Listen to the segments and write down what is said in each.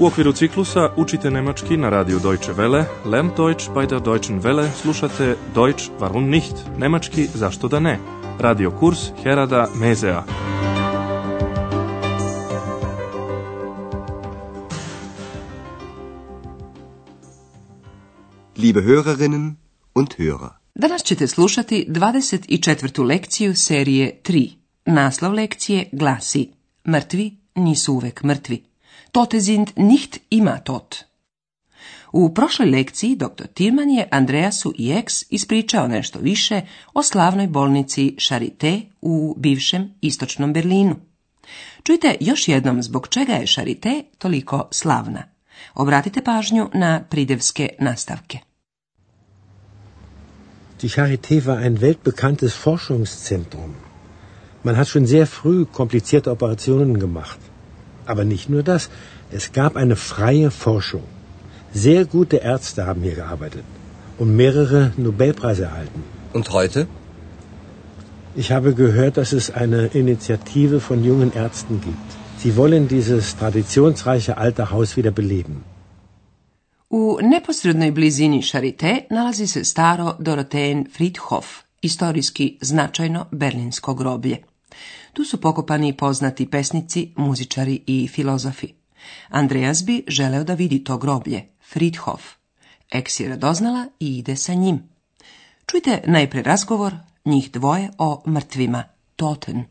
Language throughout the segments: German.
U okviru ciklusa učite nemački na radiju Deutsche Welle, Lernt Deutsch bei der Deutschen Welle, slušate Deutsch warum nicht, nemački zašto da ne, radio kurs Herada Mezea. Liebe Hörerinnen und Hörer. Danas ćete slušati 24. lekciju serije 3. Naslov lekcije glasi Mrtvi nisu uvek mrtvi. Tote sind nicht immer tot. U prošloj lekciji dr. Tirman je Andreasu i ex ispričao nešto više o slavnoj bolnici Charité u bivšem istočnom Berlinu. Čujte još jednom zbog čega je Charité toliko slavna. Obratite pažnju na pridevske nastavke. Die Charité war ein weltbekanntes Forschungszentrum. Man hat schon sehr früh komplizierte Operationen gemacht. Aber nicht nur das, es gab eine freie Forschung. Sehr gute Ärzte haben hier gearbeitet und mehrere Nobelpreise erhalten. Und heute? Ich habe gehört, dass es eine Initiative von jungen Ärzten gibt. Sie wollen dieses traditionsreiche alte Haus wieder beleben. U neposrednoj blizini Charité nalazi se staro Doroteen Friedhof, istorijski značajno berlinsko groblje. Tu su pokopani poznati pesnici, muzičari i filozofi. Andreas bi želeo da vidi to groblje, Friedhof. Eks je radoznala i ide sa njim. Čujte najpre razgovor njih dvoje o mrtvima, Toten.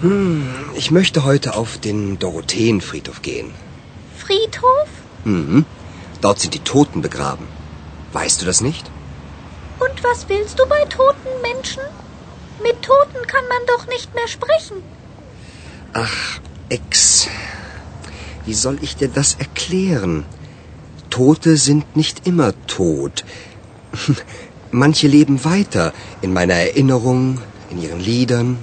Hm, ich möchte heute auf den Dorotheenfriedhof gehen. Friedhof? Mhm. Dort sind die Toten begraben. Weißt du das nicht? Und was willst du bei toten Menschen? Mit Toten kann man doch nicht mehr sprechen. Ach, Ex. Wie soll ich dir das erklären? Tote sind nicht immer tot. Manche leben weiter in meiner Erinnerung, in ihren Liedern,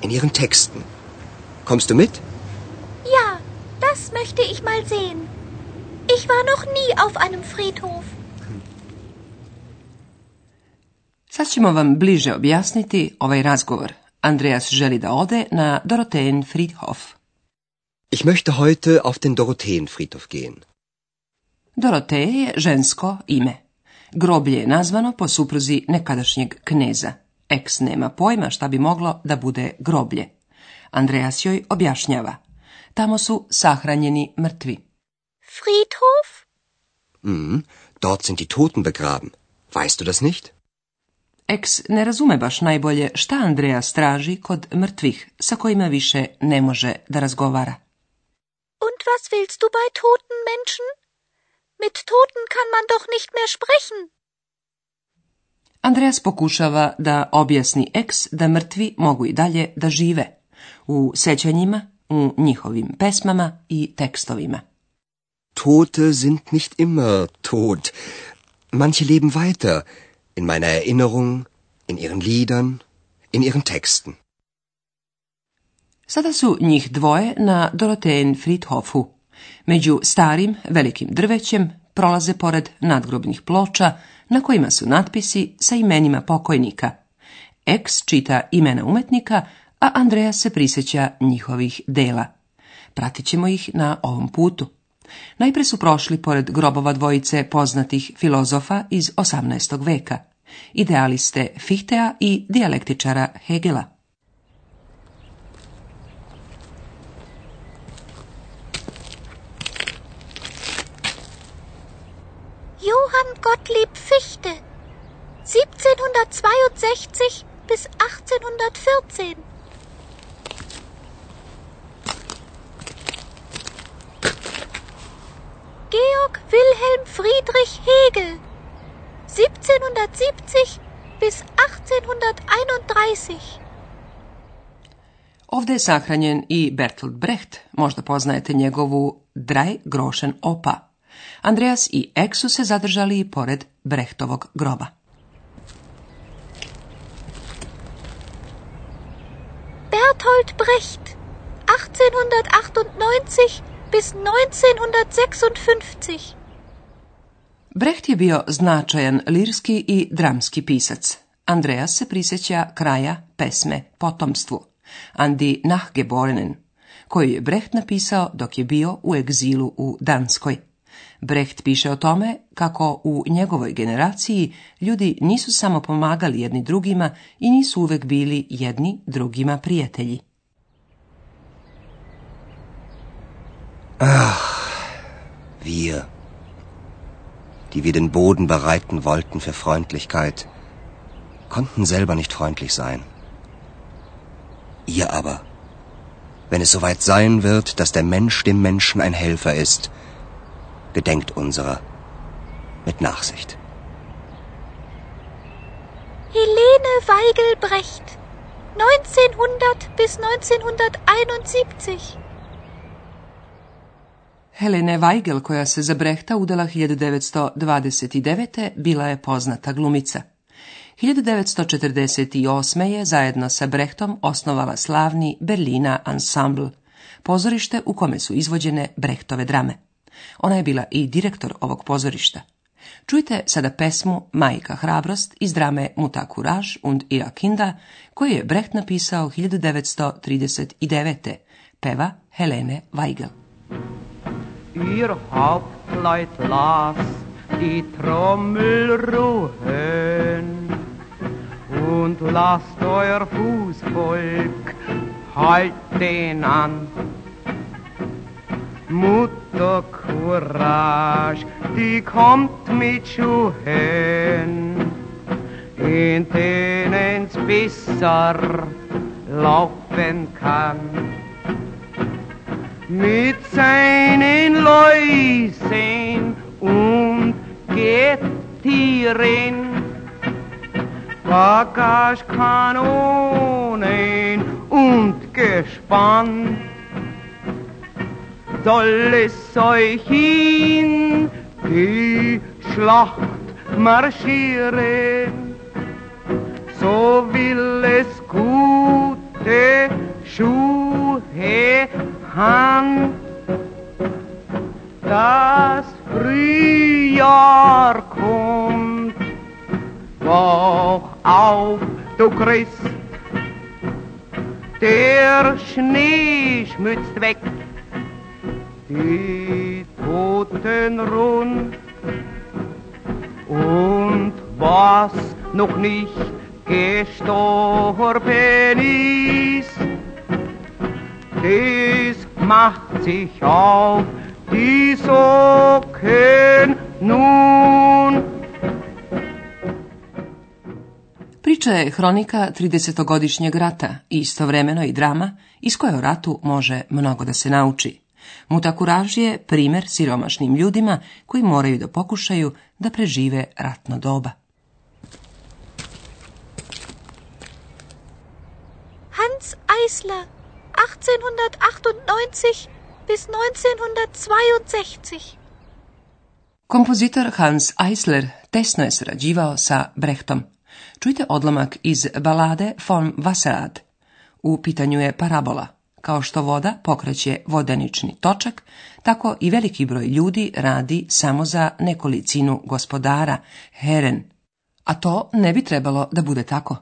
in ihren Texten. Kommst du mit? Ja, das möchte ich mal sehen. Ich war noch nie auf einem Friedhof. Sad ćemo vam bliže objasniti ovaj razgovor. Andreas želi da ode na Dorotheen Friedhof. Ich möchte heute auf den Dorotheenfriedhof gehen. Dorothee je žensko ime. Groblje je nazvano po supruzi nekadašnjeg kneza. Eks nema pojma šta bi moglo da bude groblje. Andreas joj objašnjava. Tamo su sahranjeni mrtvi. Friedhof? Mhm, dort sind die Toten begraben. Weißt du das nicht? Eks ne razume baš najbolje šta Andreja straži kod mrtvih sa kojima više ne može da razgovara. Und was willst du bei toten Menschen? Mit Toten kann man doch nicht mehr sprechen. Andreas pokušava da objasni eks da mrtvi mogu i dalje da žive u sećanjima, u njihovim pesmama i tekstovima. Tote sind nicht immer tot. Manche leben weiter in meiner Erinnerung, in ihren Liedern, in ihren Texten. Sada su njih dvoje na Dorotheen Friedhofu. Među starim, velikim drvećem prolaze pored nadgrobnih ploča na kojima su natpisi sa imenima pokojnika. Eks čita imena umetnika, a Andreja se prisjeća njihovih dela. Pratit ćemo ih na ovom putu. Najpre su prošli pored grobova dvojice poznatih filozofa iz 18. veka, idealiste Fichteja i dijalektičara Hegela. Johann Gottlieb Fichte. 1762 bis 1814. Wilhelm Friedrich Hegel. 1770 bis 1831. Ovdje je sahranjen i Bertolt Brecht, možda poznajete njegovu Drei Groschen Opa. Andreas i Ek su se zadržali pored Brechtovog groba. Bertolt Brecht. 1898 bis 1956. Brecht je bio značajan lirski i dramski pisac. Andreas se prisjeća kraja pesme Potomstvu, Andi Nachgeborenen, koju je Brecht napisao dok je bio u egzilu u Danskoj. Brecht piše o tome kako u njegovoj generaciji ljudi nisu samo pomagali jedni drugima i nisu uvek bili jedni drugima prijatelji. Ach, wir, die wir den Boden bereiten wollten für Freundlichkeit, konnten selber nicht freundlich sein. Ihr aber, wenn es soweit sein wird, dass der Mensch dem Menschen ein Helfer ist, gedenkt unserer mit Nachsicht. Helene Weigelbrecht, 1900 bis 1971. Helene Weigel, koja se za Brehta udala 1929. bila je poznata glumica. 1948. je zajedno sa Brehtom osnovala slavni Berlina Ensemble, pozorište u kome su izvođene Brehtove drame. Ona je bila i direktor ovog pozorišta. Čujte sada pesmu Majka hrabrost iz drame Muta Courage und Ira Kinda, koju je Brecht napisao 1939. Peva Helene Weigel. Ihr Hauptleut las die Trommel ruhen und lasst euer Fußvolk halt den an. Mutter Courage, die kommt mit Schuhen, in denen's besser laufen kann mit seinen Läusen und Gettieren, Bagagekanonen und Gespann. Soll es euch in die Schlacht marschieren, so will es gute Schuhe Hand. Das Frühjahr kommt, wach auf, du Christ, der Schnee schmützt weg, die Toten rund, und was noch nicht gestorben ist, das macht sich auf die Socken nun. Priča je hronika 30-godišnjeg rata i istovremeno i drama iz koje o ratu može mnogo da se nauči. Mutakuraž je primer siromašnim ljudima koji moraju da pokušaju da prežive ratno doba. Hans Eisler, 1898 bis 1962. Kompozitor Hans Eisler tesno je sarađivao sa Brechtom. Čujte odlomak iz balade von Wasserad. U pitanju je parabola. Kao što voda pokreće vodenični točak, tako i veliki broj ljudi radi samo za nekolicinu gospodara, heren. A to ne bi trebalo da bude tako.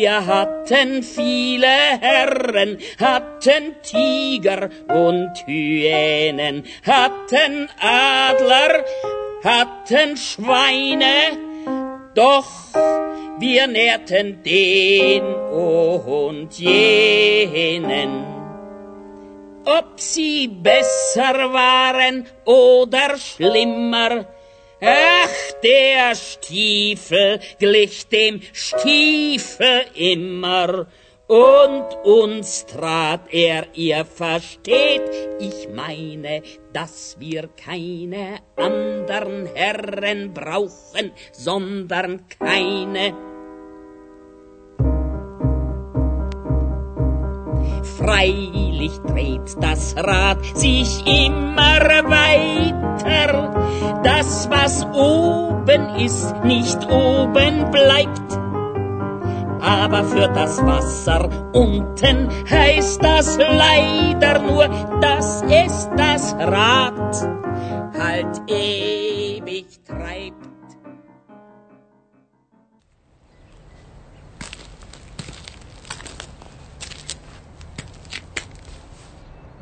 Wir hatten viele Herren, hatten Tiger und Hyänen, hatten Adler, hatten Schweine, doch wir nährten den und jenen. Ob sie besser waren oder schlimmer, Ach, der Stiefel glich dem Stiefel immer, und uns trat er, ihr versteht, ich meine, dass wir keine andern Herren brauchen, sondern keine. Freilich dreht das Rad sich immer weiter, das, was oben ist, nicht oben bleibt. Aber für das Wasser unten heißt das leider nur, das ist das Rad, halt ewig treibt.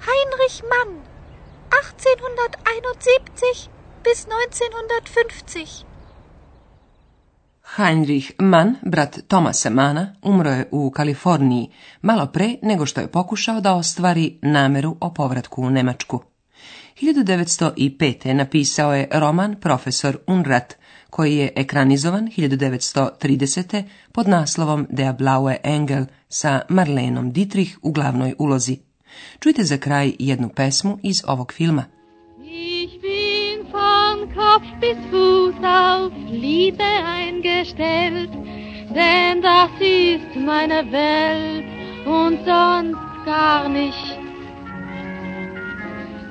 Heinrich Mann, 1871 bis 1950. Heinrich Mann, brat Tomasa Mana, umro je u Kaliforniji, malo pre nego što je pokušao da ostvari nameru o povratku u Nemačku. 1905. napisao je roman Profesor Unrat, koji je ekranizovan 1930. pod naslovom Der blaue Engel sa Marlenom Dietrich u glavnoj ulozi. Čujte za kraj jednu pesmu iz ovog filma. Kopf bis Fuß auf Liebe eingestellt, denn das ist meine Welt und sonst gar nicht.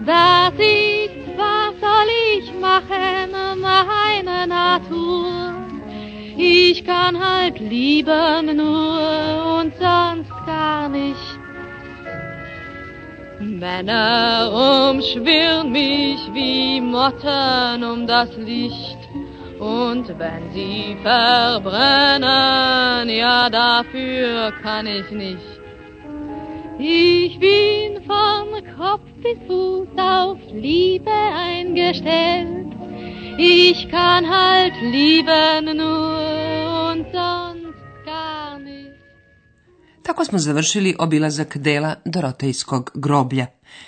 Das ist, was soll ich machen, meine Natur. Ich kann halt lieben nur und sonst gar nicht. Männer umschwirren mich wie Motten um das Licht. Und wenn sie verbrennen, ja dafür kann ich nicht. Ich bin von Kopf bis Fuß auf Liebe eingestellt. Ich kann halt lieben nur und sonst. Tako smo završili obilazak dela Dorotejskog groblja.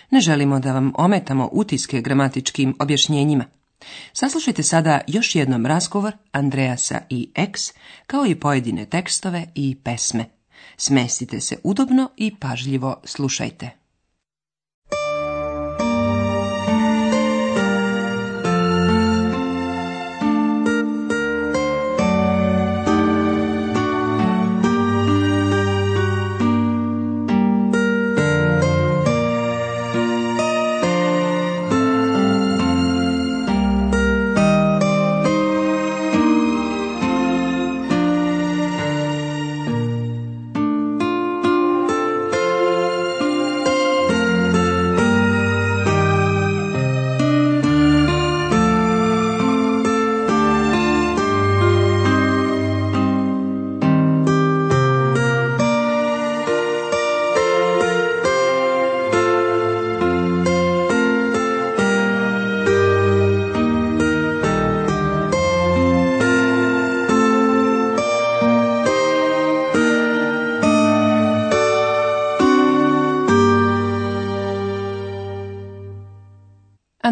Ne želimo da vam ometamo utiske gramatičkim objašnjenjima. Saslušajte sada još jednom razgovor Andreasa i X, kao i pojedine tekstove i pesme. Smestite se udobno i pažljivo slušajte.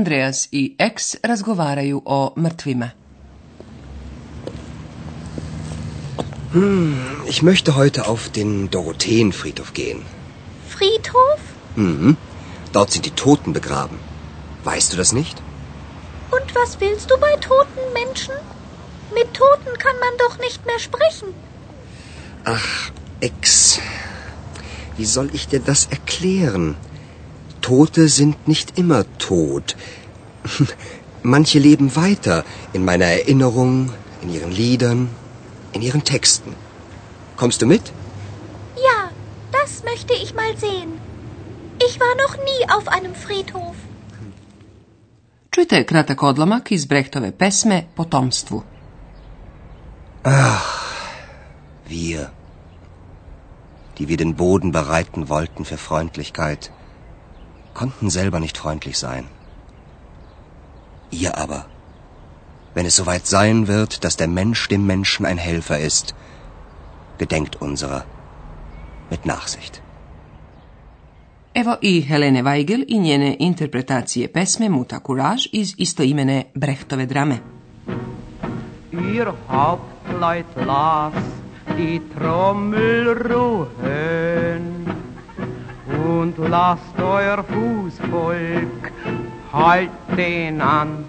Andreas i X razgovaraju o mrtvima. Ich möchte heute auf den Dorotheenfriedhof gehen. Friedhof? Mhm. Dort sind die Toten begraben. Weißt du das nicht? Und was willst du bei toten Menschen? Mit Toten kann man doch nicht mehr sprechen. Ach, Ex. Wie soll ich dir das erklären? Tote sind nicht immer tot. Manche leben weiter in meiner Erinnerung, in ihren Liedern, in ihren Texten. Kommst du mit? Ja, das möchte ich mal sehen. Ich war noch nie auf einem Friedhof. Čujte kratak odlomak iz Brechtove pesme Potomstvu. Wir, die wir den Boden bereiten wollten für Freundlichkeit, konnten selber nicht freundlich sein. Ihr aber, wenn es soweit sein wird, dass der Mensch dem Menschen ein Helfer ist, gedenkt unserer mit Nachsicht. Evo i Helene Weigel i njene interpretacije pesme Muta Kuraž iz istoimene Brechtove drame. Ihr Hauptleut las die Trommel ruhen und lasst euer Fußvolk halten an.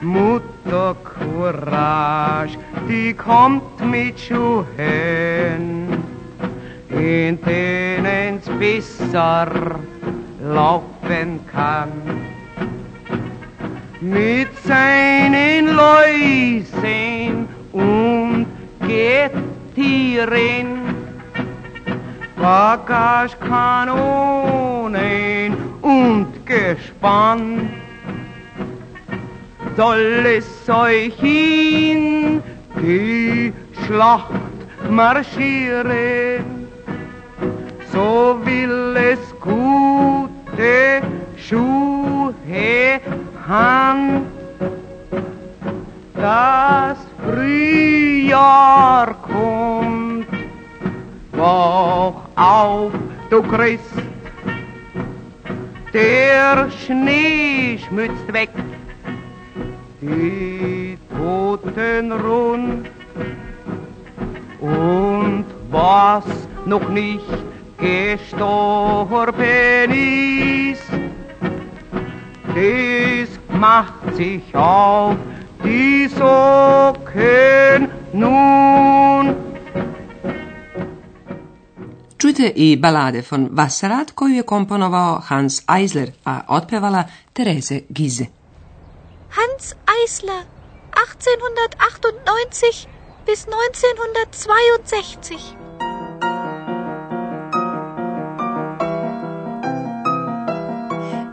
Mutter Courage, die kommt mit Schuhen, in denen's besser laufen kann. Mit seinen Läusen und Gettieren, Bagagekanonen und Gespann soll es euch in die Schlacht marschieren, so will es gut Schuhe, Hand. Das Frühjahr kommt, wach auf, du Christ. Der Schnee schmützt weg, die Toten rund. Und was noch nicht gestorben ist, das macht sich auf die Socken nun. Čujte i balade von Wasserrad koju je komponovao Hans Eisler, a otpevala Tereze Gize. Hans Eisler, 1898 bis 1962.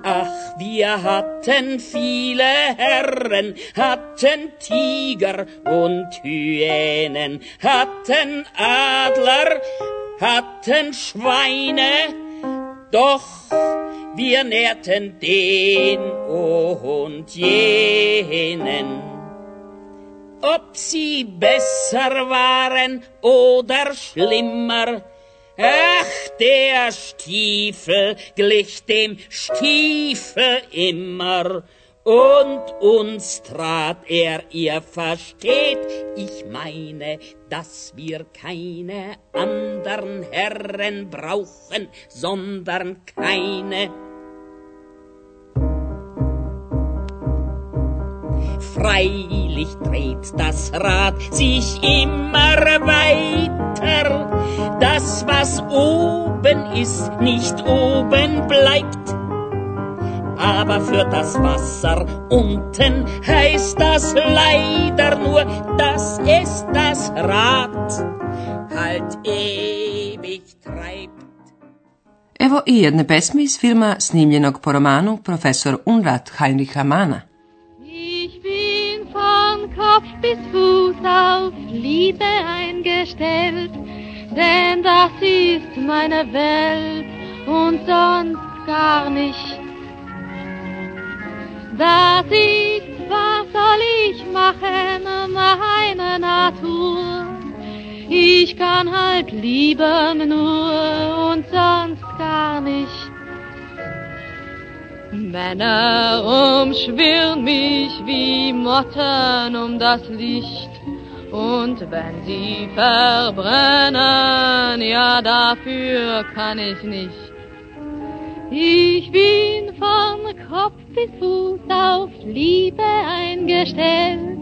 Ach, wir hatten viele Herren, hatten Tiger und Hyänen, hatten Adler, hatten Schweine, doch wir nährten den und jenen. Ob sie besser waren oder schlimmer, Ach, der Stiefel glich dem Stiefel immer, und uns trat er, ihr versteht, ich meine, dass wir keine andern Herren brauchen, sondern keine Freilich dreht das Rad sich immer weiter. Das, was oben ist, nicht oben bleibt. Aber für das Wasser unten heißt das leider nur, dass es das Rad halt ewig treibt. Evo i jedne pesme iz filma snimljenog po romanu Profesor Unrat Heinricha Mana. Ich bin von Kopf bis Fuß auf Liebe eingestellt, denn das ist meine Welt und sonst gar nicht. Das ist, was soll ich machen, meine Natur. Ich kann halt lieben nur und sonst gar nicht. Männer umschwirren mich wie Motten um das Licht. Und wenn sie verbrennen, ja dafür kann ich nicht. Ich bin von Kopf bis Fuß auf Liebe eingestellt.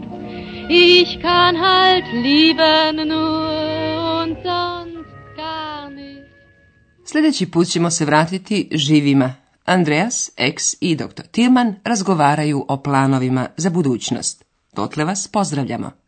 Ich kann halt lieben nur und sonst gar nicht. Sljedeći put ćemo se vratiti živima. Andreas, ex i dr. Tilman razgovaraju o planovima za budućnost. Dotle vas pozdravljamo.